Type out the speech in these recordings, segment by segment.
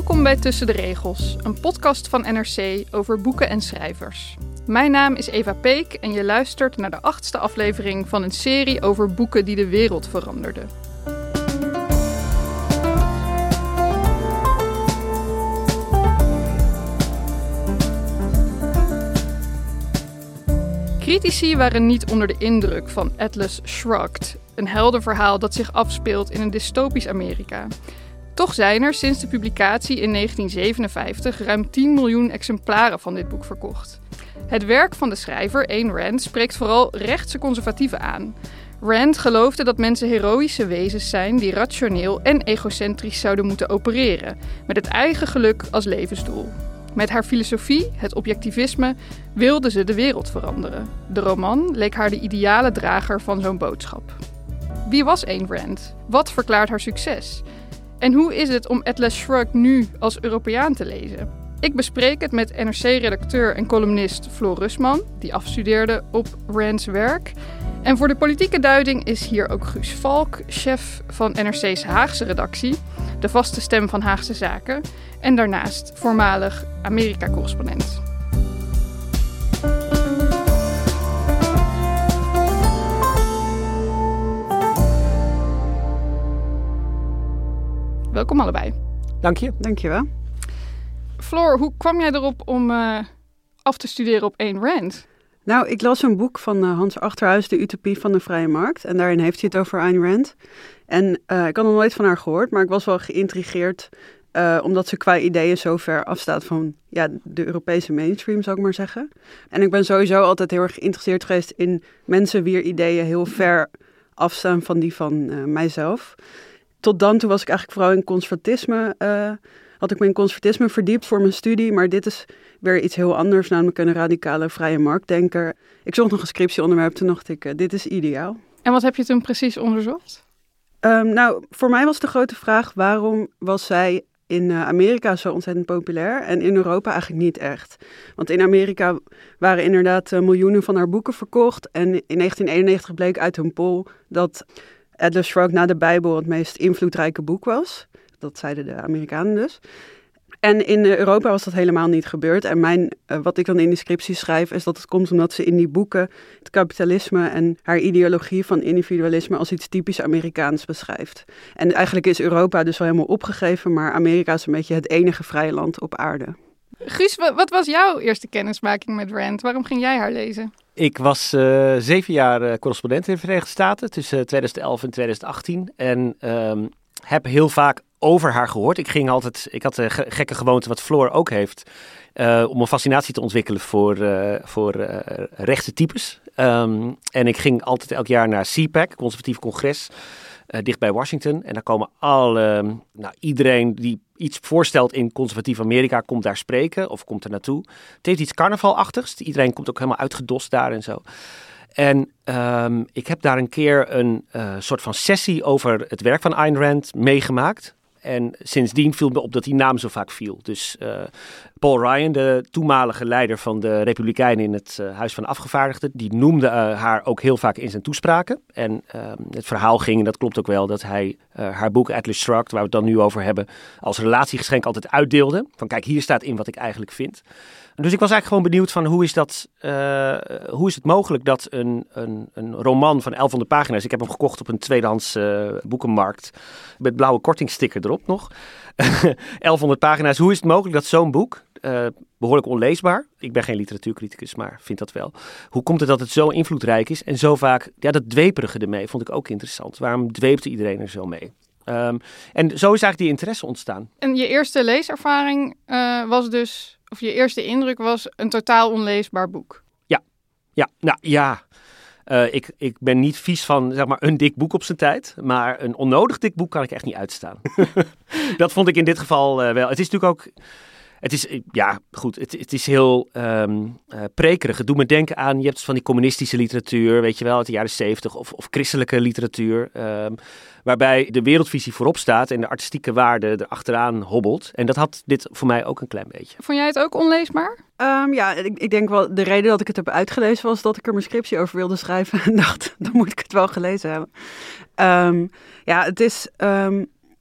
Welkom bij Tussen de Regels, een podcast van NRC over boeken en schrijvers. Mijn naam is Eva Peek en je luistert naar de achtste aflevering van een serie over boeken die de wereld veranderden. Critici waren niet onder de indruk van Atlas Shrugged, een heldenverhaal dat zich afspeelt in een dystopisch Amerika. Toch zijn er sinds de publicatie in 1957 ruim 10 miljoen exemplaren van dit boek verkocht. Het werk van de schrijver, Ayn Rand, spreekt vooral rechtse conservatieven aan. Rand geloofde dat mensen heroïsche wezens zijn die rationeel en egocentrisch zouden moeten opereren, met het eigen geluk als levensdoel. Met haar filosofie, het objectivisme, wilde ze de wereld veranderen. De roman leek haar de ideale drager van zo'n boodschap. Wie was Ayn Rand? Wat verklaart haar succes? En hoe is het om Atlas Shrugged nu als Europeaan te lezen? Ik bespreek het met NRC-redacteur en columnist Floor Rusman, die afstudeerde op Rand's werk. En voor de politieke duiding is hier ook Guus Valk, chef van NRC's Haagse redactie, de vaste stem van Haagse Zaken, en daarnaast voormalig Amerika-correspondent. Welkom allebei. Dank je. Dank je wel. Floor, hoe kwam jij erop om uh, af te studeren op Ayn Rand? Nou, ik las een boek van uh, Hans Achterhuis, De Utopie van de Vrije Markt. En daarin heeft hij het over Ayn Rand. En uh, ik had nog nooit van haar gehoord, maar ik was wel geïntrigeerd... omdat ze qua ideeën zo ver afstaat van ja, de Europese mainstream, zou ik maar zeggen. En ik ben sowieso altijd heel erg geïnteresseerd geweest in mensen wier ideeën heel ver afstaan van die van mijzelf tot dan toe was ik eigenlijk vooral in conservatisme. Uh, had ik me in conservatisme verdiept voor mijn studie. Maar dit is weer iets heel anders, namelijk een radicale vrije marktdenker. Ik zocht nog een scriptieonderwerp, toen dacht ik, uh, dit is ideaal. En wat heb je toen precies onderzocht? Um, nou, voor mij was de grote vraag, waarom was zij in uh, Amerika zo ontzettend populair en in Europa eigenlijk niet echt? Want in Amerika waren inderdaad miljoenen van haar boeken verkocht. En in 1991 bleek uit een poll dat Atlas Shrugged na de Bijbel het meest invloedrijke boek was. Dat zeiden de Amerikanen dus. En in Europa was dat helemaal niet gebeurd. En mijn, uh, wat ik dan in de scriptie schrijf, is dat het komt omdat ze in die boeken het kapitalisme en haar ideologie van individualisme als iets typisch Amerikaans beschrijft. En eigenlijk is Europa dus wel helemaal opgegeven, maar Amerika is een beetje het enige vrije land op aarde. Guus, wat was jouw eerste kennismaking met Rand? Waarom ging jij haar lezen? Ik was uh, zeven jaar uh, correspondent in de Verenigde Staten tussen 2011 en 2018. En um, heb heel vaak over haar gehoord. Ik ging altijd, ik had de gekke gewoonte wat Floor ook heeft. Uh, om een fascinatie te ontwikkelen voor, voor rechtse types. Um, en ik ging altijd elk jaar naar CPAC, Conservatief Congres. Uh, dicht bij Washington. En daar komen alle, nou, iedereen die iets voorstelt in conservatief Amerika, komt daar spreken of komt er naartoe. Het heeft iets carnavalachtigs. Iedereen komt ook helemaal uitgedost daar en zo. En um, ik heb daar een keer een uh, soort van sessie over het werk van Ayn Rand meegemaakt. En sindsdien viel me op dat die naam zo vaak viel. Dus uh, Paul Ryan, de toenmalige leider van de Republikeinen in het uh, Huis van Afgevaardigden, die noemde uh, haar ook heel vaak in zijn toespraken. En ehm, het verhaal ging, en dat klopt ook wel, dat hij haar boek Atlas Shrugged, waar we het dan nu over hebben, als relatiegeschenk altijd uitdeelde. Van kijk, hier staat in wat ik eigenlijk vind. Dus ik was eigenlijk gewoon benieuwd van hoe is, dat, uh, hoe is het mogelijk dat een, een, een roman van 1100 pagina's, ik heb hem gekocht op een tweedehands uh, boekenmarkt, met blauwe kortingsticker erop nog, 1100 pagina's, hoe is het mogelijk dat zo'n boek, uh, behoorlijk onleesbaar, ik ben geen literatuurcriticus, maar vind dat wel, hoe komt het dat het zo invloedrijk is en zo vaak, ja dat dweperige ermee vond ik ook interessant. Waarom dweepte iedereen er zo mee? Um, en zo is eigenlijk die interesse ontstaan. En je eerste leeservaring was dus of je eerste indruk was een totaal onleesbaar boek. Ja, ja, nou ja. Uh, ik, ik ben niet vies van zeg maar, een dik boek op zijn tijd. Maar een onnodig dik boek kan ik echt niet uitstaan. dat vond ik in dit geval uh, wel. Het is natuurlijk ook. Het is, ja, goed, het, het is heel um, uh, prekerig. Het doet me denken aan, je hebt van die communistische literatuur, weet je wel, uit de jaren zeventig, of, of christelijke literatuur. Um, waarbij de wereldvisie voorop staat en de artistieke waarde erachteraan hobbelt. En dat had dit voor mij ook een klein beetje. Vond jij het ook onleesbaar? Um, ja, ik, ik, denk wel, de reden dat ik het heb uitgelezen was dat ik er mijn scriptie over wilde schrijven. En dacht, dan moet ik het wel gelezen hebben. Um, ja, het is...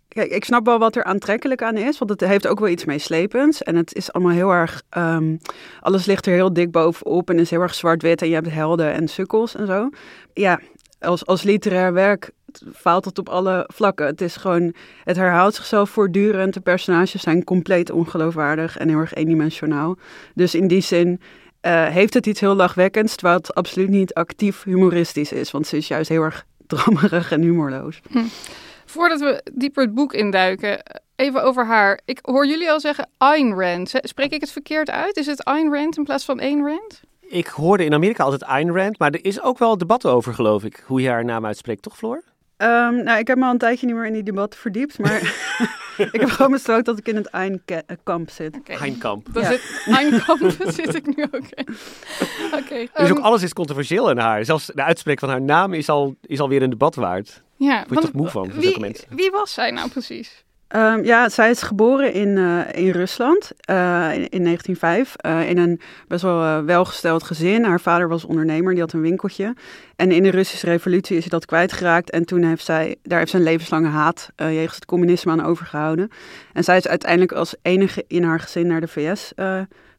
Kijk, ik snap wel wat er aantrekkelijk aan is, want het heeft ook wel iets meeslepends. En het is allemaal heel erg, ehm, alles ligt er heel dik bovenop en is heel erg zwart-wit en je hebt helden en sukkels en zo. Ja, als, als literair werk faalt het op alle vlakken. Het is gewoon, het herhaalt zichzelf voortdurend. De personages zijn compleet ongeloofwaardig en heel erg eendimensionaal. Dus in die zin uh, heeft het iets heel lachwekkends, het absoluut niet actief humoristisch is. Want ze is juist heel erg drammerig en humorloos. Hm. Voordat we dieper het boek induiken, even over haar. Ik hoor jullie al zeggen Ayn Rand. Spreek ik het verkeerd uit? Is het Ayn Rand in plaats van Ayn Rand? Ik hoorde in Amerika altijd Ayn Rand, maar er is ook wel debat over, geloof ik, hoe je haar naam uitspreekt, toch Floor? Um, nou, ik heb me al een tijdje niet meer in die debat verdiept, maar ik heb gewoon besloten dat ik in het Eindkamp zit. Okay. Eindkamp. Ja. Zit, Eindkamp zit ik nu ook in. Okay. Dus ook ehm, alles is controversieel in haar. Zelfs de uitspraak van haar naam is, al, is alweer een debat waard. Ja, Word je toch moe van, wie, wie was zij nou precies? Um, ja, zij is geboren in, uh, in Rusland uh, in, in, 1905 uh, eh, in een best wel welgesteld gezin. Haar vader was ondernemer, die had een winkeltje. En in de Russische revolutie is ze dat kwijtgeraakt. En toen heeft zij, daar heeft ze een levenslange haat jegens het communisme aan overgehouden. En zij is uiteindelijk als enige in haar gezin naar de VS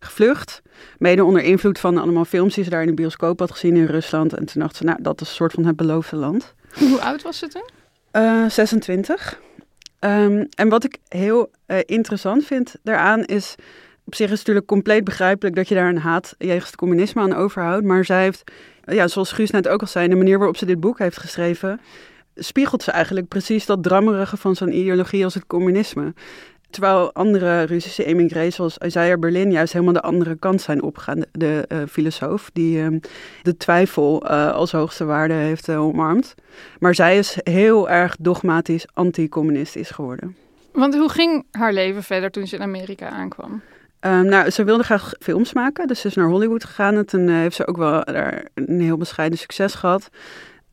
gevlucht. Mede onder invloed van allemaal films die ze daar in de bioscoop had gezien in Rusland. En toen dacht ze, nou, dat is een soort van het beloofde land. Hoe oud was ze toen? 26. Um, en wat ik heel uh, interessant vind daaraan is, op zich is het natuurlijk compleet begrijpelijk dat je daar een haat jegens het communisme aan overhoudt. Maar zij heeft, ja, zoals Guus net ook al zei, de manier waarop ze dit boek heeft geschreven, spiegelt ze eigenlijk precies dat drammerige van zo'n ideologie als het communisme. Terwijl andere Russische emigrés zoals Isaiah Berlin juist helemaal de andere kant zijn opgegaan. De, uh, filosoof die uh, de twijfel uh, als hoogste waarde heeft eh, omarmd. Maar zij is heel erg dogmatisch anti-communistisch geworden. Want hoe ging haar leven verder toen ze in Amerika aankwam? Um, nou, ze wilde graag films maken, dus ze is naar Hollywood gegaan. En toen heeft ze ook wel daar een heel bescheiden succes gehad.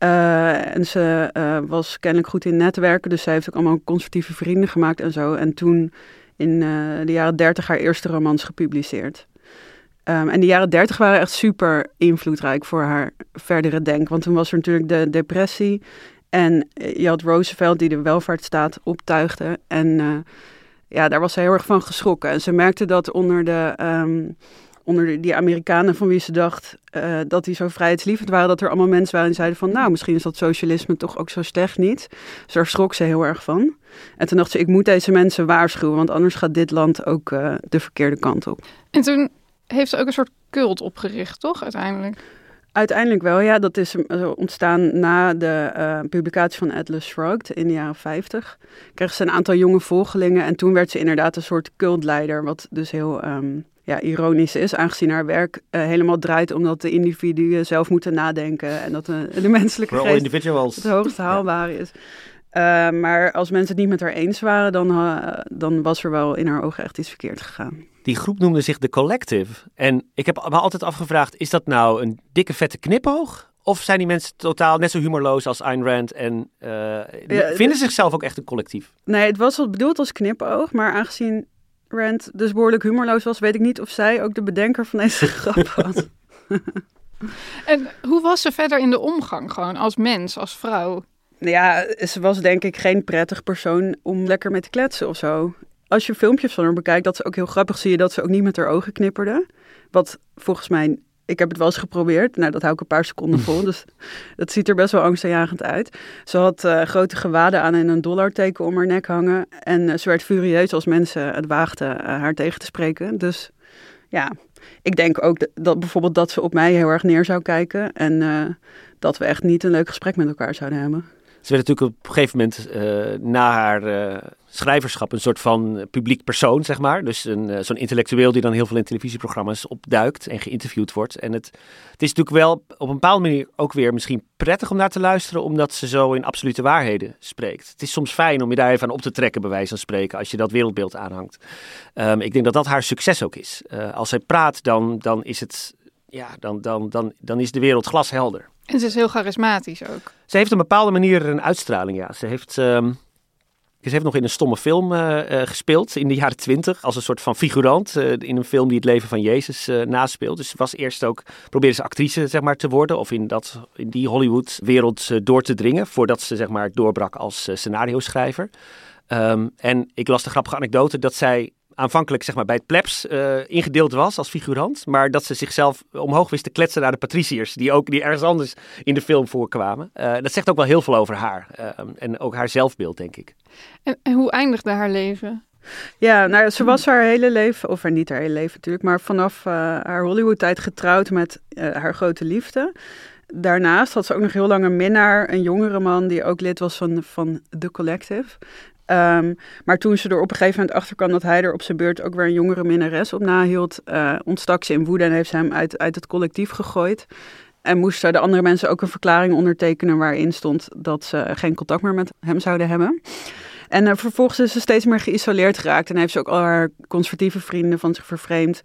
Uh, en ze uh, was kennelijk goed in netwerken, dus zij heeft ook allemaal conservatieve vrienden gemaakt en zo. En toen in uh, de jaren dertig haar eerste romans gepubliceerd. Um, en de jaren dertig waren echt super invloedrijk voor haar verdere denk. Want toen was er natuurlijk de depressie. En je had Roosevelt die de welvaartsstaat optuigde. En ja, daar was ze heel erg van geschrokken. En ze merkte dat onder de... Um, onder die Amerikanen van wie ze dacht uh, dat die zo vrijheidslievend waren, dat er allemaal mensen waren die zeiden van, nou, misschien is dat socialisme toch ook zo slecht niet. Dus daar schrok ze heel erg van. En toen dacht ze, ik moet deze mensen waarschuwen, want anders gaat dit land ook uh, de verkeerde kant op. En toen heeft ze ook een soort cult opgericht, toch, uiteindelijk? Uiteindelijk wel, ja. Dat is eh, ontstaan na de uh, publicatie van Atlas Shrugged in de jaren 50. Kreeg ze een aantal jonge volgelingen en toen werd ze inderdaad een soort cultleider, wat dus heel um, ja, ironisch is, aangezien haar werk uh, helemaal draait omdat de individuen zelf moeten nadenken en dat de, de menselijke geest individuals. het hoogst haalbare is. Uh, maar als mensen het niet met haar eens waren, dan, uh, dan was er wel in haar ogen echt iets verkeerd gegaan. Die groep noemde zich The Collective. En ik heb me altijd afgevraagd, is dat nou een dikke vette knipoog? Of zijn die mensen totaal net zo humorloos als Ayn Rand en ja, vinden zichzelf ook echt een collectief? Nee, het was wel bedoeld als knipoog, maar aangezien Rand dus behoorlijk humorloos was, weet ik niet of zij ook de bedenker van deze grap had. en hoe was ze verder in de omgang, gewoon als mens, als vrouw? Ja, ze was denk ik geen prettig persoon om lekker mee te kletsen of zo. Als je filmpjes van haar bekijkt, dat ze ook heel grappig zie je dat ze ook niet met haar ogen knipperde. Wat volgens mij ik heb het wel eens geprobeerd. Nou, dat hou ik een paar seconden vol. Dus dat ziet er best wel angstaanjagend uit. Ze had uh, grote gewaden aan en een dollarteken om haar nek hangen. En uh, ze werd furieus als mensen het waagden uh, haar tegen te spreken. Dus ja, ik denk ook dat, dat, bijvoorbeeld dat ze op mij heel erg neer zou kijken. En dat we echt niet een leuk gesprek met elkaar zouden hebben. Ze werd natuurlijk op een gegeven moment uh, na haar uh, schrijverschap een soort van publiek persoon, zeg maar. Dus een, uh, zo'n intellectueel die dan heel veel in televisieprogramma's opduikt en geïnterviewd wordt. En het, het is natuurlijk wel op een bepaalde manier ook weer misschien prettig om naar te luisteren, omdat ze zo in absolute waarheden spreekt. Het is soms fijn om je daar even aan op te trekken, bij wijze van spreken, als je dat wereldbeeld aanhangt. Um, ik denk dat dat haar succes ook is. als zij praat, dan, dan is het ja, dan, dan, dan, dan is de wereld glashelder. En ze is heel charismatisch ook. Ze heeft een bepaalde manier een uitstraling, ja. Ze heeft, um, ze heeft nog in een stomme film uh, uh, gespeeld in de jaren twintig. Als een soort van figurant uh, in een film die het leven van Jezus naspeelt. Dus ze was eerst ook, probeerde ze actrice zeg maar, te worden. Of in, dat, in die Hollywood wereld door te dringen. Voordat ze zeg maar doorbrak als scenario schrijver. Ehm, en ik las de grappige anekdote dat zij aanvankelijk zeg maar, bij het plebs uh, ingedeeld was als figurant. Maar dat ze zichzelf omhoog wist te kletsen naar de patriciërs. Die ook die ergens anders in de film voorkwamen. Uh, dat zegt ook wel heel veel over haar. Uh, en ook haar zelfbeeld, denk ik. En, en hoe eindigde haar leven? Ja, nou, ze was haar hele leven, of niet haar hele leven natuurlijk, maar vanaf haar Hollywood-tijd getrouwd met haar grote liefde. Daarnaast had ze ook nog heel lang een minnaar, een jongere man die ook lid was van, van The Collective. Um, maar toen ze er op een gegeven moment achter kwam dat hij er op zijn beurt ook weer een jongere minnares op nahield, uh, ontstak ze in woede en heeft ze hem uit, uit het collectief gegooid. En moesten de andere mensen ook een verklaring ondertekenen waarin stond dat ze geen contact meer met hem zouden hebben. En uh, vervolgens is ze steeds meer geïsoleerd geraakt en heeft ze ook al haar conservatieve vrienden van zich vervreemd.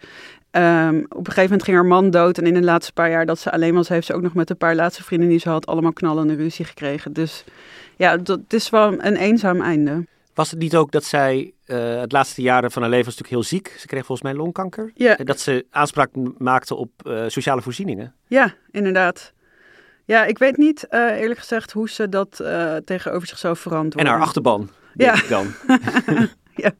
Um, op een gegeven moment ging haar man dood en in de laatste paar jaar dat ze alleen was, heeft ze ook nog met een paar laatste vrienden die ze had allemaal knallende ruzie gekregen. Dus ja, dat is wel een eenzaam einde. Was het niet ook dat zij uh, het laatste jaren van haar leven was natuurlijk heel ziek? Ze kreeg volgens mij longkanker. Ja. Dat ze aanspraak maakte op uh, sociale voorzieningen. Ja, inderdaad. Ja, ik weet niet uh, eerlijk gezegd hoe ze dat tegenover zichzelf verantwoordde. En haar achterban, denk ja. ik dan. ja.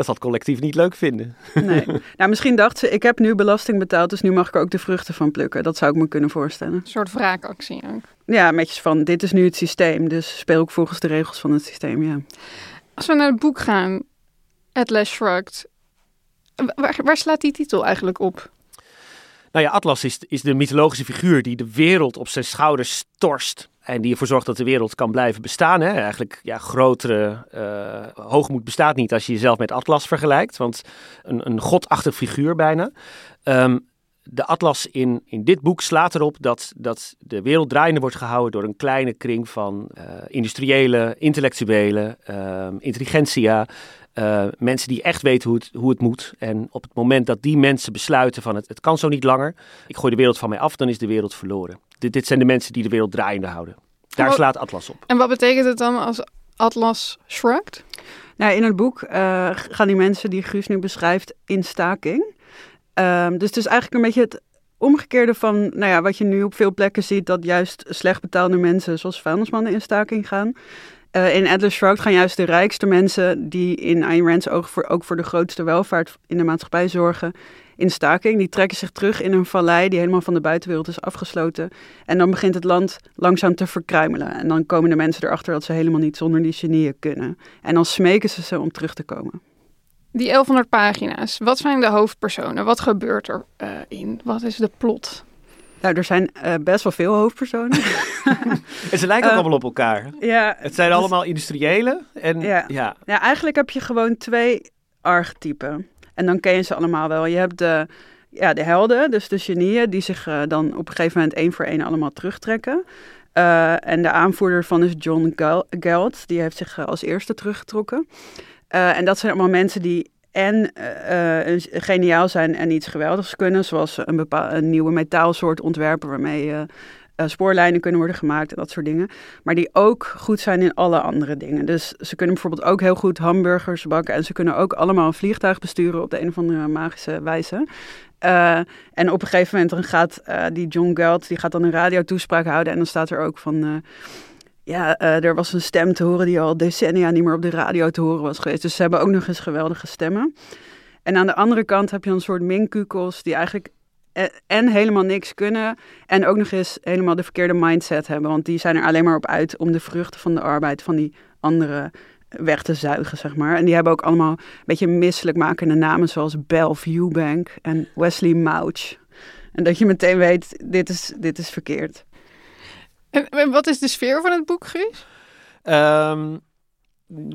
Dat zal het collectief niet leuk vinden. Nee. Nou, misschien dacht ze, ik heb nu belasting betaald, dus nu mag ik ook de vruchten van plukken. Dat zou ik me kunnen voorstellen. Een soort wraakactie ook. Ja, metjes van, dit is nu het systeem, dus speel ook volgens de regels van het systeem, ja. Als we naar het boek gaan, Atlas Shrugged, waar, waar slaat die titel eigenlijk op? Nou ja, Atlas is, is de mythologische figuur die de wereld op zijn schouders torst. En die ervoor zorgt dat de wereld kan blijven bestaan. Hè? Eigenlijk, ja, grotere uh, hoogmoed bestaat niet als je jezelf met Atlas vergelijkt. Want een, een godachtig figuur bijna. Um, de atlas in, in dit boek slaat erop dat, dat de wereld draaiende wordt gehouden door een kleine kring van uh, industriële, intellectuele, uh, intelligentsia. Uh, mensen die echt weten hoe het, hoe het moet. En op het moment dat die mensen besluiten van het, het kan zo niet langer. Ik gooi de wereld van mij af, dan is de wereld verloren. Dit, dit zijn de mensen die de wereld draaiende houden. Daar wat, slaat Atlas op. En wat betekent het dan als Atlas shrugged? Nou, in het boek gaan die mensen die Guus nu beschrijft in staking. Um, dus het is eigenlijk een beetje het omgekeerde van nou ja, wat je nu op veel plekken ziet, dat juist slecht betaalde mensen zoals vuilnismannen in staking gaan. Uh, in Atlas Shrugged gaan juist de rijkste mensen die in Ayn Rand's oog voor, ook voor de grootste welvaart in de maatschappij zorgen, in staking. Die trekken zich terug in een vallei die helemaal van de buitenwereld is afgesloten. En dan begint het land langzaam te verkruimelen. En dan komen de mensen erachter dat ze helemaal niet zonder die genieën kunnen. En dan smeken ze ze om terug te komen. Die 1100 pagina's, wat zijn de hoofdpersonen? Wat gebeurt er uh, in? Wat is de plot? Nou, er zijn uh, best wel veel hoofdpersonen. en ze lijken ook uh, allemaal op elkaar. Ja, het zijn dus, allemaal industriële. En, ja. Ja. ja, eigenlijk heb je gewoon twee archetypen. En dan ken je ze allemaal wel. Je hebt de, ja, de helden, dus de genieën, die zich uh, dan op een gegeven moment één voor één allemaal terugtrekken. en de aanvoerder van is John Galt. Die heeft zich als eerste teruggetrokken. En dat zijn allemaal mensen die en geniaal zijn en iets geweldigs kunnen, zoals een, een nieuwe metaalsoort ontwerpen waarmee spoorlijnen kunnen worden gemaakt en dat soort dingen. Maar die ook goed zijn in alle andere dingen. Dus ze kunnen bijvoorbeeld ook heel goed hamburgers bakken en ze kunnen ook allemaal een vliegtuig besturen op de een of andere magische wijze. en op een gegeven moment dan gaat die John Galt, die gaat dan een radiotoespraak houden en dan staat er ook van ja, er was een stem te horen die al decennia niet meer op de radio te horen was geweest. Dus ze hebben ook nog eens geweldige stemmen. En aan de andere kant heb je een soort minkukels die eigenlijk en helemaal niks kunnen en ook nog eens helemaal de verkeerde mindset hebben. Want die zijn er alleen maar op uit om de vruchten van de arbeid van die anderen weg te zuigen, zeg maar. En die hebben ook allemaal een beetje misselijkmakende namen zoals Belle Bank en Wesley Mouch. En dat je meteen weet, dit is, dit is verkeerd. En, wat is de sfeer van het boek, Guus? Um,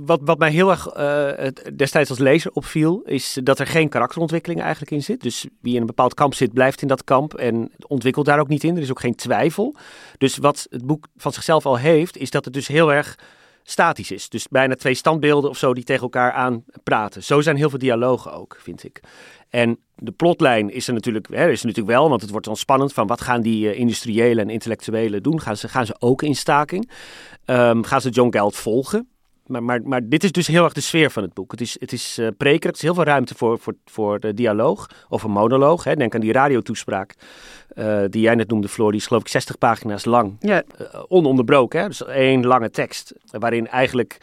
wat, wat mij heel erg uh, destijds als lezer opviel, is dat er geen karakterontwikkeling eigenlijk in zit. Dus wie in een bepaald kamp zit, blijft in dat kamp en ontwikkelt daar ook niet in. Er is ook geen twijfel. Dus wat het boek van zichzelf al heeft, is dat het dus heel erg statisch is. Dus bijna twee standbeelden of zo die tegen elkaar aan praten. Zo zijn heel veel dialogen ook, vind ik. En de plotlijn is er natuurlijk, hè, is er natuurlijk wel, want het wordt dan spannend van wat gaan die uh, industriële en intellectuelen doen? Gaan ze, gaan ze ook in staking? Um, gaan ze John Galt volgen? Maar, maar, maar dit is dus heel erg de sfeer van het boek. Het is, het is uh, prekerig, er is heel veel ruimte voor, voor, voor de dialoog of een monoloog. Hè. Denk aan die radiotoespraak uh, die jij net noemde, Floor. Die is geloof ik 60 pagina's lang. Ja. Uh, ononderbroken, hè. dus één lange tekst. Waarin eigenlijk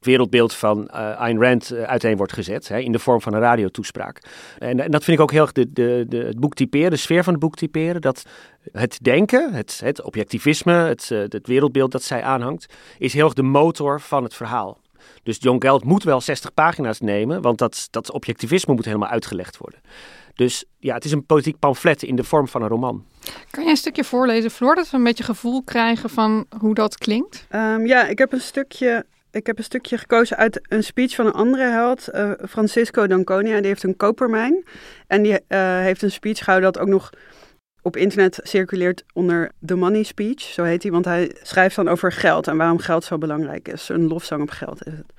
wereldbeeld van uh, Ayn Rand uiteen wordt gezet. Hè, in de vorm van een radiotoespraak. En, en dat vind ik ook heel erg de, de, de, het boek typeren, de sfeer van het boek typeren. Dat het denken, het, het objectivisme, het, het wereldbeeld dat zij aanhangt, is heel erg de motor van het verhaal. Dus John Galt moet wel 60 pagina's nemen, want dat, dat objectivisme moet helemaal uitgelegd worden. Dus ja, het is een politiek pamflet in de vorm van een roman. Kan jij een stukje voorlezen, Floor, dat we een beetje gevoel krijgen van hoe dat klinkt? Um, ja, ik heb een stukje ik heb een stukje gekozen uit een speech van een andere held, uh, Francisco D'Anconia. Die heeft een kopermijn. En die uh, heeft een speech gehouden dat ook nog op internet circuleert onder The Money Speech. Zo heet hij, want hij schrijft dan over geld en waarom geld zo belangrijk is. Een lofzang op geld is het.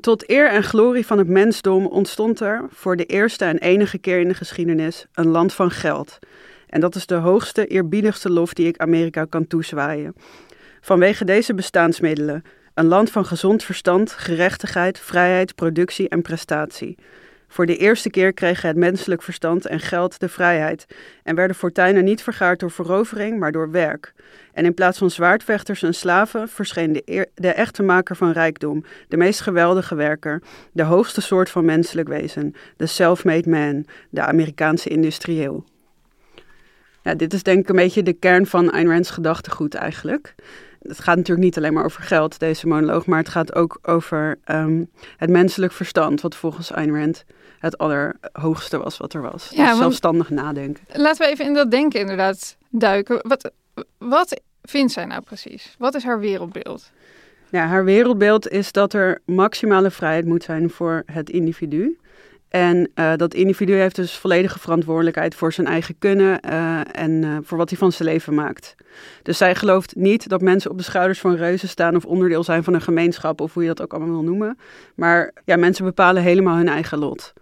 Tot eer en glorie van het mensdom ontstond er voor de eerste en enige keer in de geschiedenis een land van geld. En dat is de hoogste, eerbiedigste lof die ik Amerika kan toezwaaien. Vanwege deze bestaansmiddelen, een land van gezond verstand, gerechtigheid, vrijheid, productie en prestatie. Voor de eerste keer kregen het menselijk verstand en geld de vrijheid en werden fortuinen niet vergaard door verovering, maar door werk. En in plaats van zwaardvechters en slaven verscheen de, echte maker van rijkdom, de meest geweldige werker, de hoogste soort van menselijk wezen, de self-made man, de Amerikaanse industrieel. Ja, dit is denk ik een beetje de kern van Ayn Rand's gedachtegoed eigenlijk. Het gaat natuurlijk niet alleen maar over geld, deze monoloog, maar het gaat ook over um, het menselijk verstand, wat volgens Ayn Rand het allerhoogste was wat er was. Ja, dus zelfstandig nadenken. Laten we even in dat denken inderdaad duiken. Wat, wat vindt zij nou precies? Wat is haar wereldbeeld? Ja, haar wereldbeeld is dat er maximale vrijheid moet zijn voor het individu. En uh, dat individu heeft dus volledige verantwoordelijkheid voor zijn eigen kunnen uh, en uh, voor wat hij van zijn leven maakt. Dus zij gelooft niet dat mensen op de schouders van reuzen staan of onderdeel zijn van een gemeenschap of hoe je dat ook allemaal wil noemen. Maar ja, mensen bepalen helemaal hun eigen lot.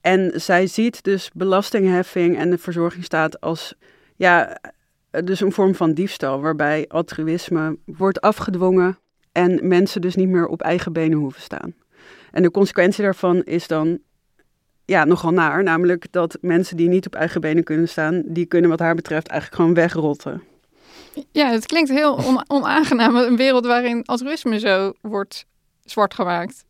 En zij ziet dus belastingheffing en de verzorgingsstaat als ja, dus een vorm van diefstal, waarbij altruïsme wordt afgedwongen en mensen dus niet meer op eigen benen hoeven staan. En de consequentie daarvan is dan ja, nogal naar, namelijk dat mensen die niet op eigen benen kunnen staan, die kunnen wat haar betreft eigenlijk gewoon wegrotten. Ja, het klinkt heel onaangenaam, een wereld waarin altruïsme zo wordt zwart gemaakt.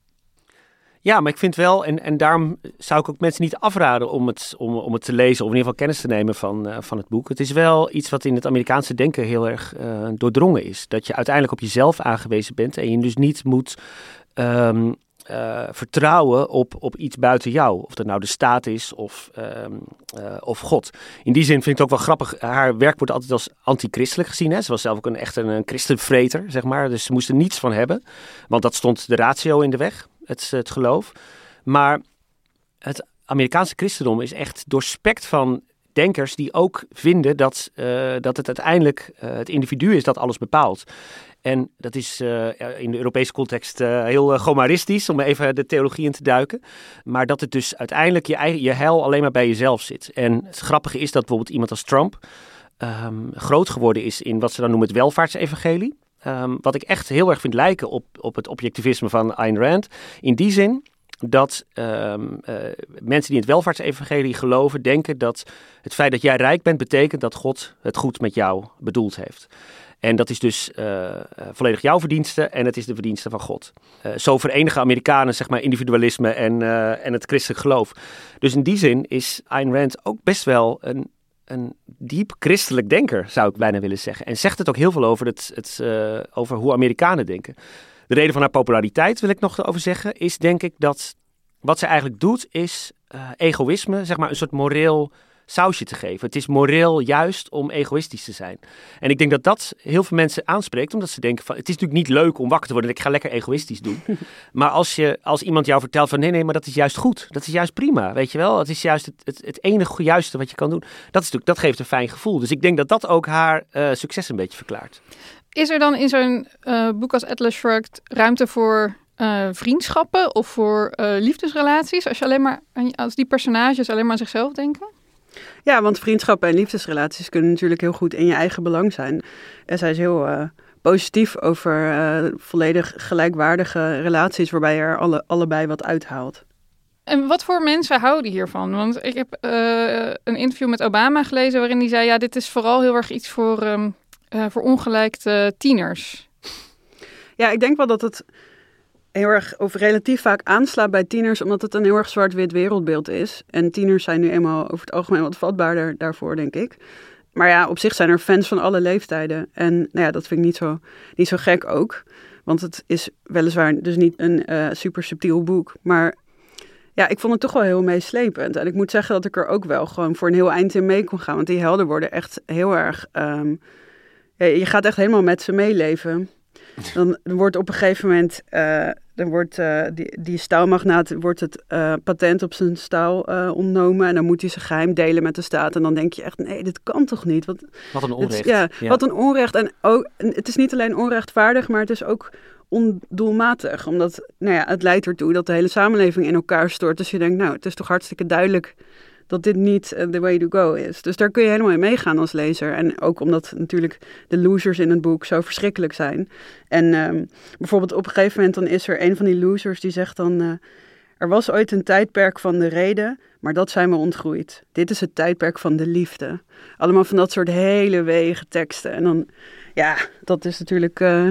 Ja, maar ik vind wel, en, en daarom zou ik ook mensen niet afraden om het, om, om het te lezen of in ieder geval kennis te nemen van, uh, van het boek. Het is wel iets wat in het Amerikaanse denken heel erg uh, doordrongen is. Dat je uiteindelijk op jezelf aangewezen bent en je dus niet moet um, uh, vertrouwen op, op iets buiten jou. Of dat nou de staat is of, um, of God. In die zin vind ik het ook wel grappig. Haar werk wordt altijd als antichristelijk gezien. Hè? Ze was zelf ook een, echt een, een christenvreter, zeg maar. Dus ze moest er niets van hebben. Want dat stond de ratio in de weg het, het geloof. Maar het Amerikaanse christendom is echt doorspekt van denkers die ook vinden dat, uh, dat het uiteindelijk het individu is dat alles bepaalt. En dat is uh, in de Europese context heel gomaristisch, om even de theologie in te duiken. Maar dat het dus uiteindelijk je, eigen, je heil alleen maar bij jezelf zit. En het grappige is dat bijvoorbeeld iemand als Trump um, groot geworden is in wat ze dan noemen het welvaartsevangelie. Um, wat ik echt heel erg vind lijken op, op het objectivisme van Ayn Rand. In die zin dat uh, mensen die in het welvaartsevangelie geloven, denken dat het feit dat jij rijk bent, betekent dat God het goed met jou bedoeld heeft. En dat is dus uh, volledig jouw verdienste en het is de verdienste van God. Uh, zo verenigen Amerikanen zeg maar individualisme en, en het christelijk geloof. Dus in die zin is Ayn Rand ook best wel een een diep christelijk denker, zou ik bijna willen zeggen. En zegt het ook heel veel over, het, het, over hoe Amerikanen denken. De reden van haar populariteit, wil ik nog over zeggen, is denk ik dat wat ze eigenlijk doet, is egoïsme, zeg maar een soort moreel sausje te geven. Het is moreel juist om egoïstisch te zijn. En ik denk dat dat heel veel mensen aanspreekt, omdat ze denken van, het is natuurlijk niet leuk om wakker te worden ik ga lekker egoïstisch doen. maar als, je, als iemand jou vertelt van, nee, nee, maar dat is juist goed. Dat is juist prima, weet je wel. Het is juist het, het, het enige juiste wat je kan doen. Dat, is natuurlijk, dat geeft een fijn gevoel. Dus ik denk dat dat ook haar uh, succes een beetje verklaart. Is er dan in zo'n uh, boek als Atlas Shrugged ruimte voor uh, vriendschappen of voor liefdesrelaties? Als, je alleen maar, als die personages alleen maar aan zichzelf denken? Ja, want vriendschappen en liefdesrelaties kunnen natuurlijk heel goed in je eigen belang zijn. En zij is heel uh, positief over uh, volledig gelijkwaardige relaties waarbij je er alle, allebei wat uithaalt. En wat voor mensen houden hiervan? Want ik heb uh, een interview met Obama gelezen waarin hij zei: ja, dit is vooral heel erg iets voor, um, voor ongelijkte tieners. Ja, ik denk wel dat het heel erg, of relatief vaak aanslaat bij tieners, omdat het een heel erg zwart-wit wereldbeeld is. En tieners zijn nu eenmaal over het algemeen wat vatbaarder daarvoor, denk ik. Maar ja, op zich zijn er fans van alle leeftijden. En nou ja, dat vind ik niet zo, niet zo gek ook. Want het is weliswaar dus niet een uh, super subtiel boek. Maar ja, ik vond het toch wel heel meeslepend. En ik moet zeggen dat ik er ook wel gewoon voor een heel eind in mee kon gaan. Want die helden worden echt heel erg... Ja, je gaat echt helemaal met ze meeleven. Dan wordt op een gegeven moment, uh, dan wordt uh, die, die staalmagnaat, wordt het uh, patent op zijn staal ontnomen. En dan moet hij zijn geheim delen met de staat. En dan denk je echt, nee, dit kan toch niet? Wat, wat een onrecht. ja, ja, wat een onrecht. En ook, het is niet alleen onrechtvaardig, maar het is ook ondoelmatig. Omdat nou ja, het leidt ertoe dat de hele samenleving in elkaar stort. Dus je denkt, nou, het is toch hartstikke duidelijk dat dit niet uh, the way to go is. Dus daar kun je helemaal in meegaan als lezer. En ook omdat natuurlijk de losers in het boek zo verschrikkelijk zijn. En um, bijvoorbeeld op een gegeven moment dan is er een van die losers die zegt dan... Uh, er was ooit een tijdperk van de reden, maar dat zijn we ontgroeid. Dit is het tijdperk van de liefde. Allemaal van dat soort hele wege teksten. En dan, ja, dat is natuurlijk uh,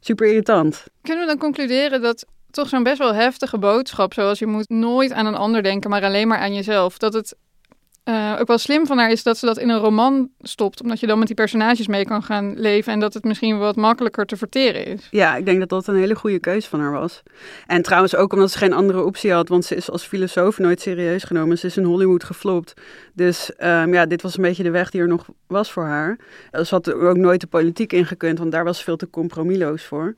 super irritant. Kunnen we dan concluderen dat toch zo'n best wel heftige boodschap, zoals je moet nooit aan een ander denken, maar alleen maar aan jezelf, dat het uh, ook wel slim van haar is dat ze dat in een roman stopt, omdat je dan met die personages mee kan gaan leven en dat het misschien wat makkelijker te verteren is. Ja, ik denk dat dat een hele goede keus van haar was. En trouwens ook omdat ze geen andere optie had, want ze is als filosoof nooit serieus genomen. Ze is in Hollywood geflopt. Dus um, ja, dit was een beetje de weg die er nog was voor haar. Ze had ook nooit de politiek ingekund, want daar was ze veel te compromisloos voor.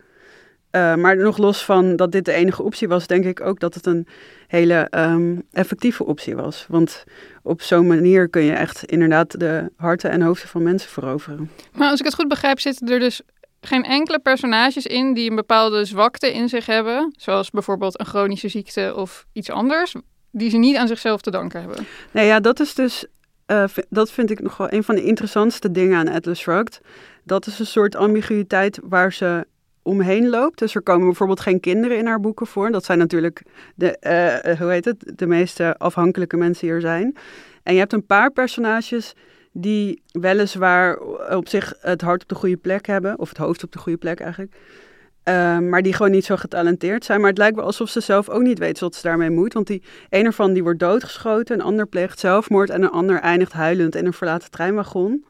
Uh, maar nog los van dat dit de enige optie was, denk ik ook dat het een hele um, effectieve optie was. Want op zo'n manier kun je echt inderdaad de harten en hoofden van mensen veroveren. Maar als ik het goed begrijp, zitten er dus geen enkele personages in die een bepaalde zwakte in zich hebben, zoals bijvoorbeeld een chronische ziekte of iets anders, die ze niet aan zichzelf te danken hebben. Nee, ja, dat is dus, uh, dat vind ik nog wel een van de interessantste dingen aan Atlas Shrugged. Dat is een soort ambiguïteit waar ze omheen loopt. Dus er komen bijvoorbeeld geen kinderen in haar boeken voor. Dat zijn natuurlijk de, uh, hoe heet het, de meeste afhankelijke mensen hier zijn. En je hebt een paar personages die weliswaar op zich het hart op de goede plek hebben. Of het hoofd op de goede plek eigenlijk. Uh, maar die gewoon niet zo getalenteerd zijn. Maar het lijkt wel alsof ze zelf ook niet weet wat ze daarmee moet. Want die een ervan die wordt doodgeschoten, een ander pleegt zelfmoord en een ander eindigt huilend in een verlaten treinwagon.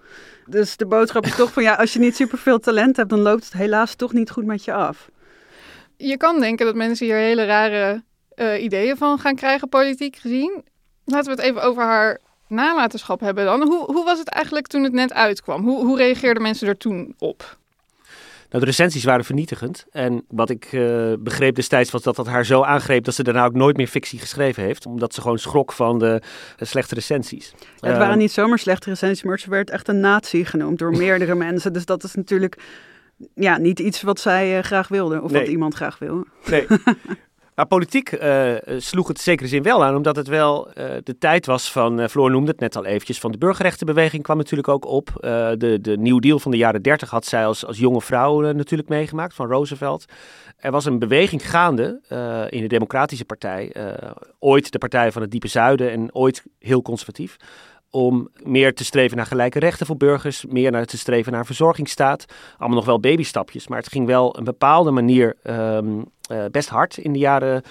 Dus de boodschap is toch van ja, als je niet superveel talent hebt, dan loopt het helaas toch niet goed met je af. Je kan denken dat mensen hier hele rare uh, ideeën van gaan krijgen, politiek gezien. Laten we het even over haar nalatenschap hebben dan. Hoe, hoe was het eigenlijk toen het net uitkwam? Hoe, hoe reageerden mensen er toen op? Nou, de recensies waren vernietigend. En wat ik uh, begreep destijds was dat dat haar zo aangreep dat ze daarna ook nooit meer fictie geschreven heeft. Omdat ze gewoon schrok van de, de slechte recensies. Ja, het waren uh, niet zomaar slechte recensies, maar ze werd echt een nazi genoemd door meerdere mensen. Dus dat is natuurlijk ja, niet iets wat zij uh, graag wilde of nee. wat iemand graag wil. Nee. Maar politiek uh, sloeg het zekere zin wel aan, omdat het wel uh, de tijd was van, uh, Floor noemde het net al eventjes, van de burgerrechtenbeweging kwam natuurlijk ook op. de, de New Deal van de jaren dertig had zij als, als jonge vrouw natuurlijk meegemaakt, van Roosevelt. Er was een beweging gaande in de Democratische Partij, ooit de Partij van het Diepe Zuiden en ooit heel conservatief om meer te streven naar gelijke rechten voor burgers, meer naar te streven naar verzorgingsstaat. Allemaal nog wel babystapjes, maar het ging wel een bepaalde manier um, uh, best hard in de jaren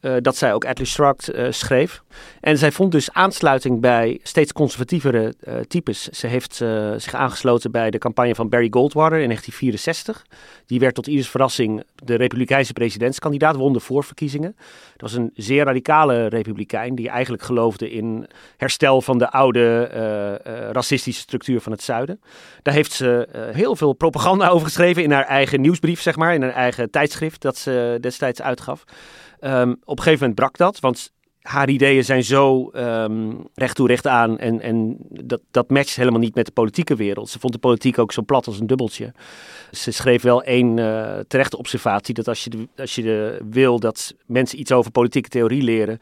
uh, dat zij ook Atlas Shrugged uh, schreef. En zij vond dus aansluiting bij steeds conservatievere uh, types. Ze heeft zich aangesloten bij de campagne van Barry Goldwater in 1964. Die werd tot ieders verrassing de republikeinse presidentskandidaat, won de voorverkiezingen. Dat was een zeer radicale republikein die eigenlijk geloofde in herstel van de oude racistische structuur van het zuiden. Daar heeft ze heel veel propaganda over geschreven in haar eigen nieuwsbrief, zeg maar, in haar eigen tijdschrift dat ze destijds uitgaf. Um, op een gegeven moment brak dat, want haar ideeën zijn zo um, recht toe recht aan en, en dat, dat matcht helemaal niet met de politieke wereld. Ze vond de politiek ook zo plat als een dubbeltje. Ze schreef wel één uh, terechte observatie dat als je, de, als je wil dat mensen iets over politieke theorie leren,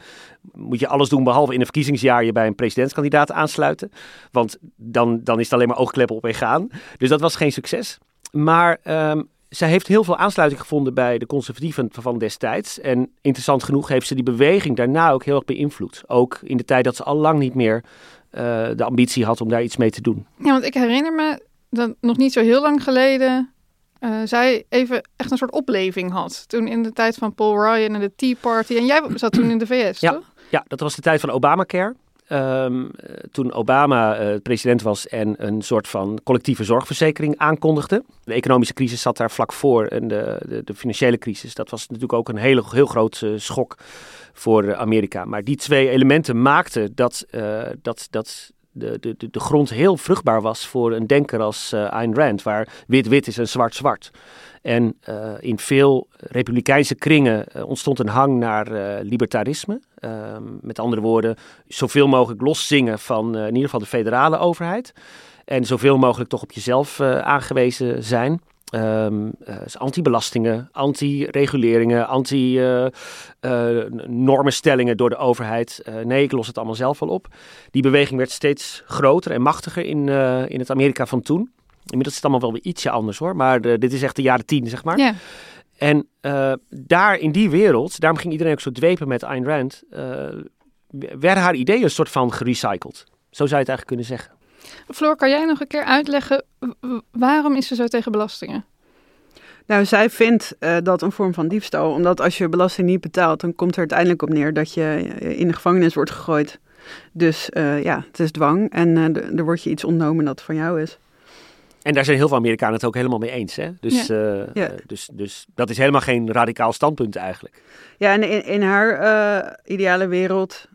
moet je alles doen behalve in een verkiezingsjaar je bij een presidentskandidaat aansluiten. Want dan, dan is het alleen maar oogkleppen op en gaan. Dus dat was geen succes. Maar um, zij heeft heel veel aansluiting gevonden bij de conservatieven van destijds. En interessant genoeg heeft ze die beweging daarna ook heel erg beïnvloed. Ook in de tijd dat ze al lang niet meer uh, de ambitie had om daar iets mee te doen. Ja, want ik herinner me dat nog niet zo heel lang geleden uh, zij even echt een soort opleving had. Toen in de tijd van Paul Ryan en de Tea Party. En jij zat toen in de VS, ja, toch? Ja, dat was de tijd van Obamacare. Um, toen Obama uh, president was en een soort van collectieve zorgverzekering aankondigde. De economische crisis zat daar vlak voor en de, de, de financiële crisis. Dat was natuurlijk ook een hele, heel groot uh, schok voor Amerika. Maar die twee elementen maakten dat, uh, dat, dat de, de, de grond heel vruchtbaar was voor een denker als Ayn Rand, waar wit-wit is en zwart-zwart. En uh, in veel republikeinse kringen uh, ontstond een hang naar libertarisme. Ehm, met andere woorden, zoveel mogelijk loszingen van in ieder geval de federale overheid. En zoveel mogelijk toch op jezelf aangewezen zijn. Um, anti-belastingen, anti-reguleringen, anti-normenstellingen door de overheid. nee, ik los het allemaal zelf wel op. Die beweging werd steeds groter en machtiger in, in het Amerika van toen. Inmiddels is het allemaal wel weer ietsje anders hoor. Maar de, dit is echt de jaren tien, zeg maar. Ja. En uh, daar in die wereld, daarom ging iedereen ook zo dwepen met Ayn Rand, uh, werden haar ideeën een soort van gerecycled. Zo zou je het eigenlijk kunnen zeggen. Floor, kan jij nog een keer uitleggen waarom is ze zo tegen belastingen? Nou, zij vindt uh, dat een vorm van diefstal. Omdat als je belasting niet betaalt, dan komt er uiteindelijk op neer dat je in de gevangenis wordt gegooid. Dus ja, het is dwang en er wordt je iets ontnomen dat van jou is. En daar zijn heel veel Amerikanen het ook helemaal mee eens. Hè? Dus, ja. Uh, ja. dus, dus dat is helemaal geen radicaal standpunt eigenlijk. Ja, en in, in haar uh, ideale wereld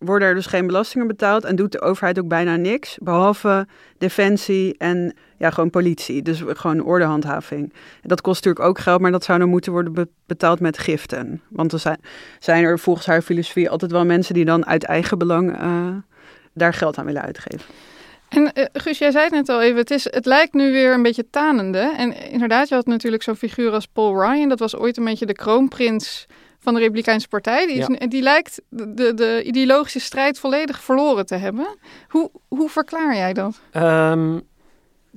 worden er dus geen belastingen betaald en doet de overheid ook bijna niks, behalve defensie en ja, gewoon politie. Dus gewoon ordehandhaving. Dat kost natuurlijk ook geld, maar dat zou dan moeten worden be betaald met giften. Want er zijn, er volgens haar filosofie altijd wel mensen die dan uit eigen belang uh, daar geld aan willen uitgeven. En uh, Guus, jij zei het net al even, het, is, het lijkt nu weer een beetje tanende. En inderdaad, je had natuurlijk zo'n figuur als Paul Ryan. Dat was ooit een beetje de kroonprins van de Republikeinse Partij. Die, is, ja. die lijkt de, de ideologische strijd volledig verloren te hebben. Hoe, hoe verklaar jij dat? Um,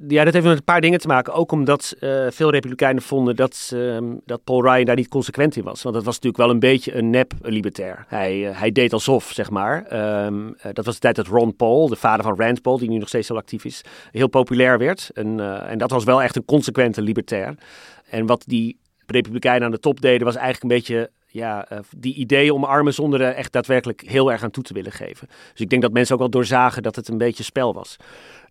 ja, dat heeft met een paar dingen te maken. Ook omdat uh, veel Republikeinen vonden dat, uh, dat Paul Ryan daar niet consequent in was. Want dat was natuurlijk wel een beetje een nep-libertair. Hij, uh, hij deed alsof, zeg maar. Um, dat was de tijd dat Ron Paul, de vader van Rand Paul, die nu nog steeds heel actief is, heel populair werd. En, en dat was wel echt een consequente libertair. En wat die Republikeinen aan de top deden, was eigenlijk een beetje ja, uh, die ideeën omarmen zonder er echt daadwerkelijk heel erg aan toe te willen geven. Dus ik denk dat mensen ook wel doorzagen dat het een beetje spel was.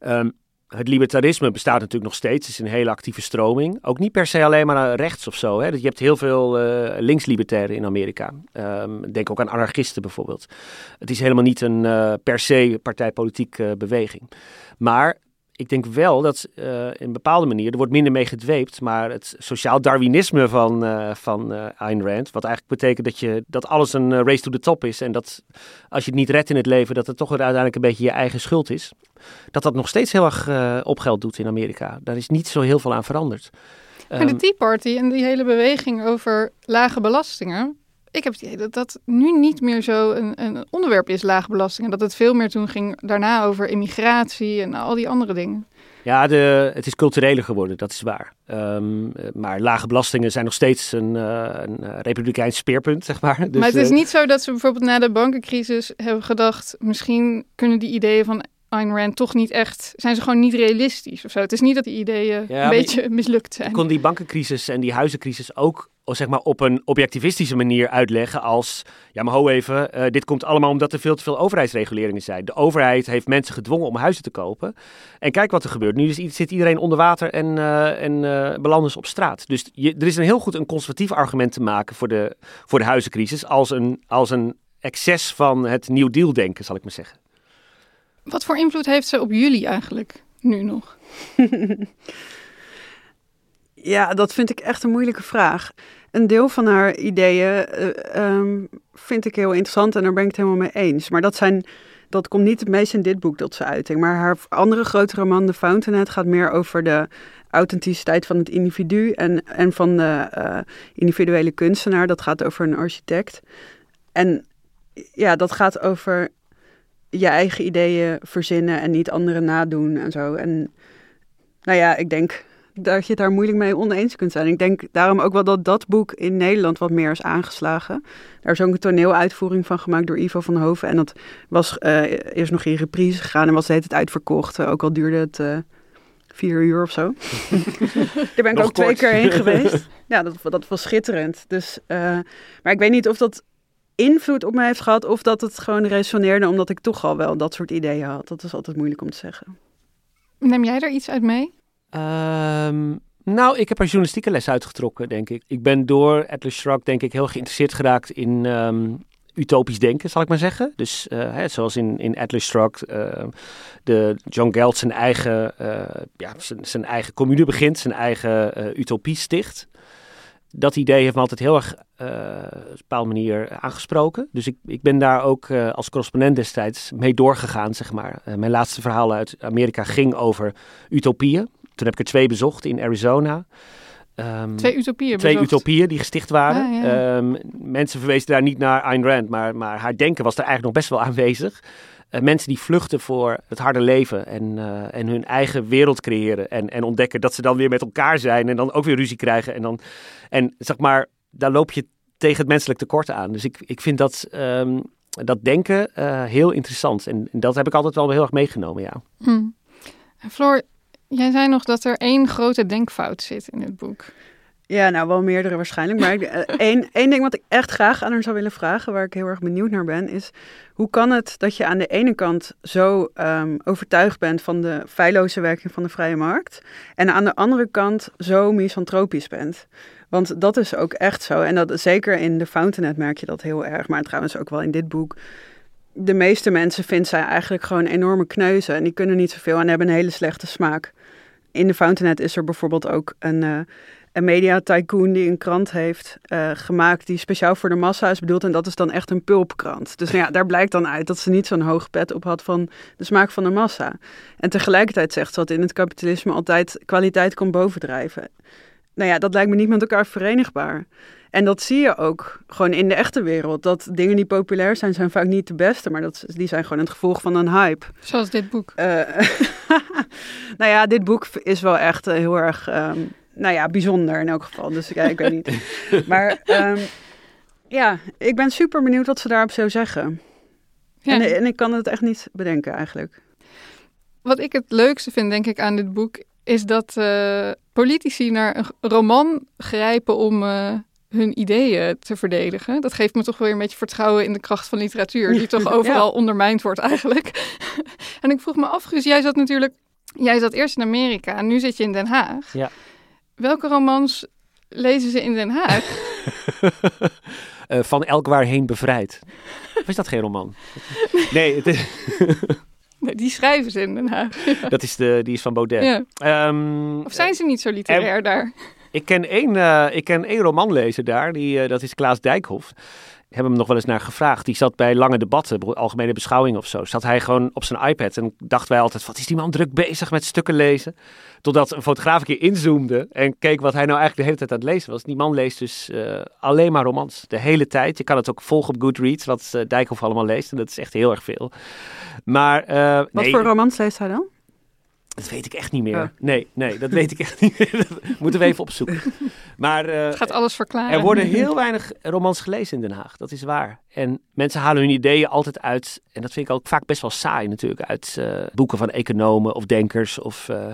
Um, het libertarisme bestaat natuurlijk nog steeds. Het is een hele actieve stroming. Ook niet per se alleen maar rechts of zo. Hè. Je hebt heel veel uh, links-libertairen in Amerika. Um, denk ook aan anarchisten bijvoorbeeld. Het is helemaal niet een uh, per se partijpolitieke uh, beweging. Maar ik denk wel dat uh, in een bepaalde manier, er wordt minder mee gedweept, maar het sociaal darwinisme van, uh, van uh, Ayn Rand, wat eigenlijk betekent dat, je, dat alles een race to the top is en dat als je het niet redt in het leven, dat het toch uiteindelijk een beetje je eigen schuld is, dat dat nog steeds heel erg op geld doet in Amerika. Daar is niet zo heel veel aan veranderd. Maar de Tea Party en die hele beweging over lage belastingen, ik heb het idee dat dat nu niet meer zo een, een onderwerp is, lage belastingen. Dat het veel meer toen ging daarna over immigratie en al die andere dingen. Ja, de, het is cultureler geworden, dat is waar. Um, maar lage belastingen zijn nog steeds een, uh, een republikeins speerpunt, zeg maar. Dus, maar het is uh, niet zo dat ze bijvoorbeeld na de bankencrisis hebben gedacht... misschien kunnen die ideeën van Ayn Rand toch niet echt, zijn ze gewoon niet realistisch of zo. Het is niet dat die ideeën ja, een beetje mislukt zijn. kon die bankencrisis en die huizencrisis ook zeg maar, op een objectivistische manier uitleggen als, ja maar ho even, uh, dit komt allemaal omdat er veel te veel overheidsreguleringen zijn. De overheid heeft mensen gedwongen om huizen te kopen. En kijk wat er gebeurt. Nu zit iedereen onder water en, uh, en uh, belanden ze op straat. Dus je, er is een heel goed een conservatief argument te maken voor de, voor de huizencrisis als een, als een excess van het New Deal denken, zal ik maar zeggen. Wat voor invloed heeft ze op jullie eigenlijk nu nog? ja, dat vind ik echt een moeilijke vraag. Een deel van haar ideeën uh, um, vind ik heel interessant en daar ben ik het helemaal mee eens. Maar dat, zijn, dat komt niet het meest in dit boek tot zijn uiting. Maar haar andere grote roman, The Fountainhead, gaat meer over de authenticiteit van het individu en, en van de uh, individuele kunstenaar. Dat gaat over een architect. En ja, dat gaat over je eigen ideeën verzinnen en niet anderen nadoen en zo. En nou ja, ik denk dat je het daar moeilijk mee oneens kunt zijn. Ik denk daarom ook wel dat dat boek in Nederland wat meer is aangeslagen. Daar is ook een toneeluitvoering van gemaakt door Ivo van Hoven. En dat was uh, eerst nog in reprise gegaan en was het uitverkocht. ook al duurde het uh, vier uur of zo. Daar ben ik Nog ook twee keer heen geweest. Ja, dat, dat was schitterend. Dus, eh, maar ik weet niet of dat invloed op mij heeft gehad of dat het gewoon resoneerde omdat ik toch al wel dat soort ideeën had. Dat is altijd moeilijk om te zeggen. Neem jij er iets uit mee? Ehm, nou, ik heb er journalistieke les uitgetrokken, denk ik. Ik ben door Atlas Shrugged, denk ik, heel geïnteresseerd geraakt in ehm, utopisch denken, zal ik maar zeggen. Dus eh, hè, zoals in, in Atlas Shrugged, eh, de John Galt zijn eigen, eh, ja, zijn, zijn eigen commune begint, zijn eigen eh, utopie sticht. Dat idee heeft me altijd heel erg op een bepaalde manier aangesproken. Dus ik, ik ben daar ook als correspondent destijds mee doorgegaan, zeg maar. Mijn laatste verhaal uit Amerika ging over utopieën. Toen heb ik er twee bezocht in Arizona. Ehm, Twee utopieën twee bezocht. utopieën die gesticht waren. Ah, ja. Ehm, mensen verwezen daar niet naar Ayn Rand, maar, maar haar denken was er eigenlijk nog best wel aanwezig. Eh, mensen die vluchten voor het harde leven en, eh, en hun eigen wereld creëren. En, en ontdekken dat ze dan weer met elkaar zijn en dan ook weer ruzie krijgen. En, dan, en zeg maar, daar loop je tegen het menselijk tekort aan. Dus ik, ik vind dat, ehm, dat denken eh, heel interessant. En, en dat heb ik altijd wel heel erg meegenomen, ja. Hm. En Floor, jij zei nog dat er één grote denkfout zit in het boek. Ja, nou wel meerdere waarschijnlijk. Maar eh, één, één ding wat ik echt graag aan haar zou willen vragen, waar ik heel erg benieuwd naar ben, is hoe kan het dat je aan de ene kant zo ehm, overtuigd bent van de feilloze werking van de vrije markt en aan de andere kant zo misantropisch bent? Want dat is ook echt zo. En dat zeker in de Fountainhead merk je dat heel erg, maar trouwens ook wel in dit boek. De meeste mensen vinden zij eigenlijk gewoon enorme kneuzen en die kunnen niet zoveel en hebben een hele slechte smaak. In de Fountainhead is er bijvoorbeeld ook een, eh, een media tycoon die een krant heeft eh, gemaakt die speciaal voor de massa is bedoeld. En dat is dan echt een pulpkrant. Dus nou ja, daar blijkt dan uit dat ze niet zo'n hoog pet op had van de smaak van de massa. En tegelijkertijd zegt ze dat in het kapitalisme altijd kwaliteit komt bovendrijven. Nou ja, dat lijkt me niet met elkaar verenigbaar. En dat zie je ook gewoon in de echte wereld. Dat dingen die populair zijn, zijn vaak niet de beste. Maar dat, die zijn gewoon het gevolg van een hype. Zoals dit boek. Eh, nou ja, dit boek is wel echt eh, heel erg, ehm, nou ja, bijzonder in elk geval. Dus ja, ik weet niet. Maar ehm, ja, ik ben super benieuwd wat ze daarop zou zeggen. Ja. En, en ik kan het echt niet bedenken eigenlijk. Wat ik het leukste vind, denk ik, aan dit boek, is dat eh, politici naar een roman grijpen om hun ideeën te verdedigen. Dat geeft me toch weer een beetje vertrouwen in de kracht van literatuur, die toch overal ondermijnd wordt eigenlijk. en ik vroeg me af, Guus, jij zat natuurlijk, jij zat eerst in Amerika en nu zit je in Den Haag. Ja. Welke romans lezen ze in Den Haag? Eh, van elk waarheen bevrijd. Of is dat geen roman? Nee, het is, Nee, die schrijven ze in Den Haag. dat is de, die is van Baudet. Ja. Ehm, Of zijn ze niet zo literair daar? Ik ken één, eh, ik ken één romanlezer daar, die, eh, dat is Klaas Dijkhoff. Ik heb hem nog wel eens naar gevraagd. Die zat bij lange debatten, algemene beschouwing of zo. Zat hij gewoon op zijn iPad en dachten wij altijd, wat is die man druk bezig met stukken lezen? Totdat een fotograaf een keer inzoomde en keek wat hij nou eigenlijk de hele tijd aan het lezen was. Die man leest dus eh, alleen maar romans, de hele tijd. Je kan het ook volgen op Goodreads, wat Dijkhoff allemaal leest. En dat is echt heel erg veel. Maar Wat nee, voor romans leest hij dan? Dat weet ik echt niet meer. Ja. Nee, nee, dat weet ik echt niet meer. Dat moeten we even opzoeken. Maar eh, Het gaat alles verklaren. er worden heel weinig romans gelezen in Den Haag, dat is waar. En mensen halen hun ideeën altijd uit, en dat vind ik ook vaak best wel saai natuurlijk, uit eh, boeken van economen of denkers. Of, eh,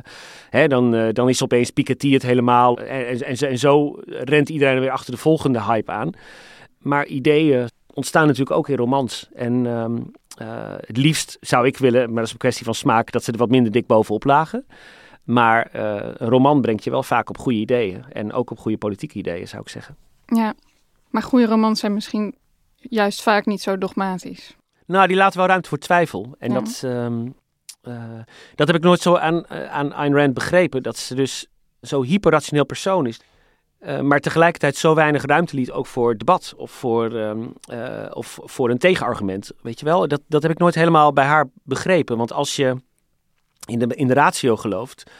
hè, dan, dan is opeens Piketty het helemaal. En, en, en, zo- en zo rent iedereen weer achter de volgende hype aan. Maar ideeën ontstaan natuurlijk ook in romans. En ehm, eh, het liefst zou ik willen, maar dat is een kwestie van smaak, dat ze er wat minder dik bovenop lagen. Maar eh, een roman brengt je wel vaak op goede ideeën. En ook op goede politieke ideeën, zou ik zeggen. Ja, maar goede romans zijn misschien juist vaak niet zo dogmatisch. Nou, die laten wel ruimte voor twijfel. En Ja. dat, ehm, eh, dat heb ik nooit zo aan, aan Ayn Rand begrepen. Dat ze dus zo'n hyperrationeel persoon is. Eh, maar tegelijkertijd zo weinig ruimte liet ook voor debat of voor, ehm, eh, of voor een tegenargument. Weet je wel, dat, dat heb ik nooit helemaal bij haar begrepen. Want als je in de, in de ratio gelooft,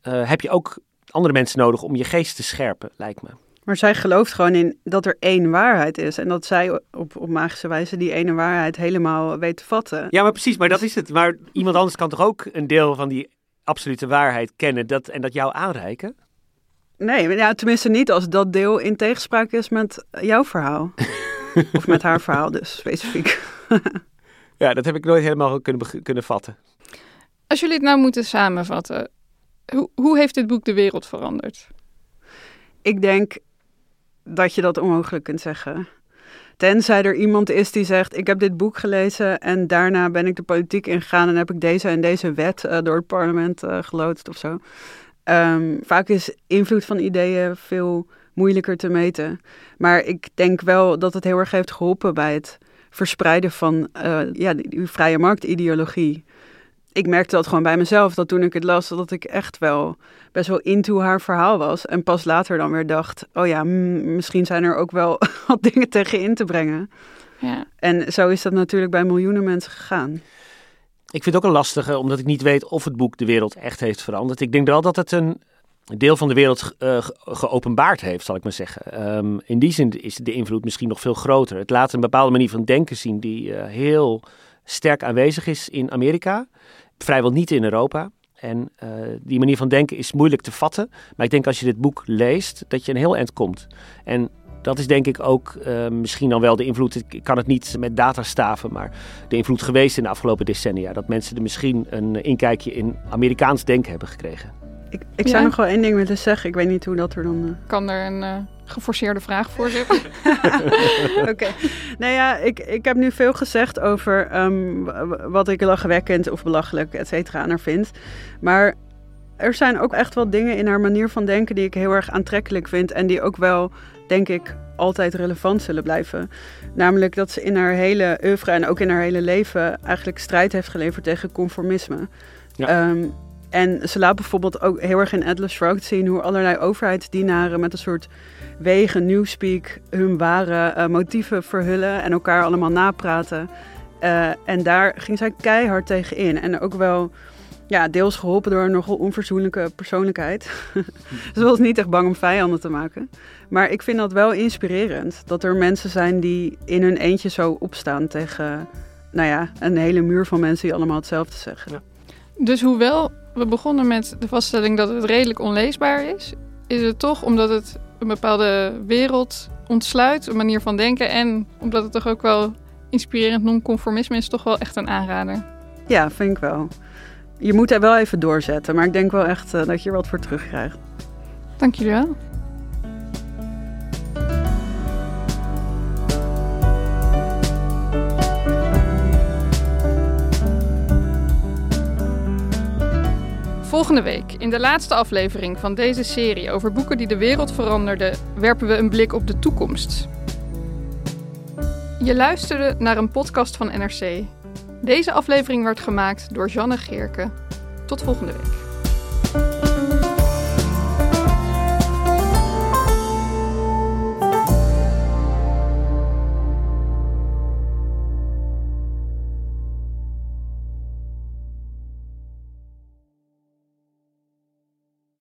eh, heb je ook andere mensen nodig om je geest te scherpen, lijkt me. Maar zij gelooft gewoon in dat er één waarheid is. En dat zij op, op magische wijze die ene waarheid helemaal weet te vatten. Ja, maar precies, maar dat is het. Maar iemand anders kan toch ook een deel van die absolute waarheid kennen dat, en dat jou aanreiken? Nee, maar ja, tenminste niet als dat deel in tegenspraak is met jouw verhaal. of met haar verhaal dus, specifiek. Ja, dat heb ik nooit helemaal kunnen, kunnen vatten. Als jullie het nou moeten samenvatten, Hoe, hoe heeft dit boek de wereld veranderd? Ik denk dat je dat onmogelijk kunt zeggen. Tenzij er iemand is die zegt: Ik heb dit boek gelezen en daarna ben ik de politiek ingegaan en heb ik deze en deze wet uh, door het parlement uh, geloodst of zo. Um, vaak is invloed van ideeën veel moeilijker te meten. Maar ik denk wel dat het heel erg heeft geholpen bij het verspreiden van uh, ja, die, die vrije marktideologie ik merkte dat gewoon bij mezelf. Dat toen ik het las, dat ik echt wel best wel into haar verhaal was. En pas later dan weer dacht, oh ja, misschien zijn er ook wel wat dingen tegen in te brengen. Ja. En zo is dat natuurlijk bij miljoenen mensen gegaan. Ik vind het ook een lastige, omdat ik niet weet of het boek de wereld echt heeft veranderd. Ik denk wel dat het een deel van de wereld uh, geopenbaard heeft, zal ik maar zeggen. Um, in die zin is de invloed misschien nog veel groter. Het laat een bepaalde manier van denken zien die uh, heel sterk aanwezig is in Amerika vrijwel niet in Europa. En uh, die manier van denken is moeilijk te vatten. Maar ik denk als je dit boek leest, dat je een heel eind komt. En dat is denk ik ook uh, misschien dan wel de invloed. Ik kan het niet met data staven, maar de invloed geweest in de afgelopen decennia. Dat mensen er misschien een inkijkje in Amerikaans denken hebben gekregen. Ik, ik zou nog wel één ding willen zeggen. Ik weet niet hoe dat er dan. Uh... Kan er een uh, geforceerde vraag voor zitten? Oké. Nou ja, ik, ik heb nu veel gezegd over um, wat ik lachwekkend of belachelijk, et cetera, aan haar vind. Maar er zijn ook echt wel dingen in haar manier van denken die ik heel erg aantrekkelijk vind. En die ook wel, denk ik, altijd relevant zullen blijven. Namelijk dat ze in haar hele oeuvre en ook in haar hele leven eigenlijk strijd heeft geleverd tegen conformisme. Ja. Um, en ze laat bijvoorbeeld ook heel erg in Atlas Shrugged zien hoe allerlei overheidsdienaren met een soort wegen newspeak hun ware uh, motieven verhullen en elkaar allemaal napraten. Uh, en daar ging zij keihard tegen in. En ook wel ja, deels geholpen door een nogal onverzoenlijke persoonlijkheid. Ze was niet echt bang om vijanden te maken. Maar ik vind dat wel inspirerend. Dat er mensen zijn die in hun eentje zo opstaan tegen nou ja, een hele muur van mensen die allemaal hetzelfde zeggen. Ja. Dus hoewel we begonnen met de vaststelling dat het redelijk onleesbaar is, is het toch omdat het een bepaalde wereld ontsluit, een manier van denken en omdat het toch ook wel inspirerend non-conformisme is, toch wel echt een aanrader. Ja, vind ik wel. Je moet er wel even doorzetten, maar ik denk wel echt uh, dat je er wat voor terugkrijgt. Dank jullie wel. Volgende week, in de laatste aflevering van deze serie over boeken die de wereld veranderden, werpen we een blik op de toekomst. Je luisterde naar een podcast van NRC. Deze aflevering werd gemaakt door Janne Geerke. Tot volgende week.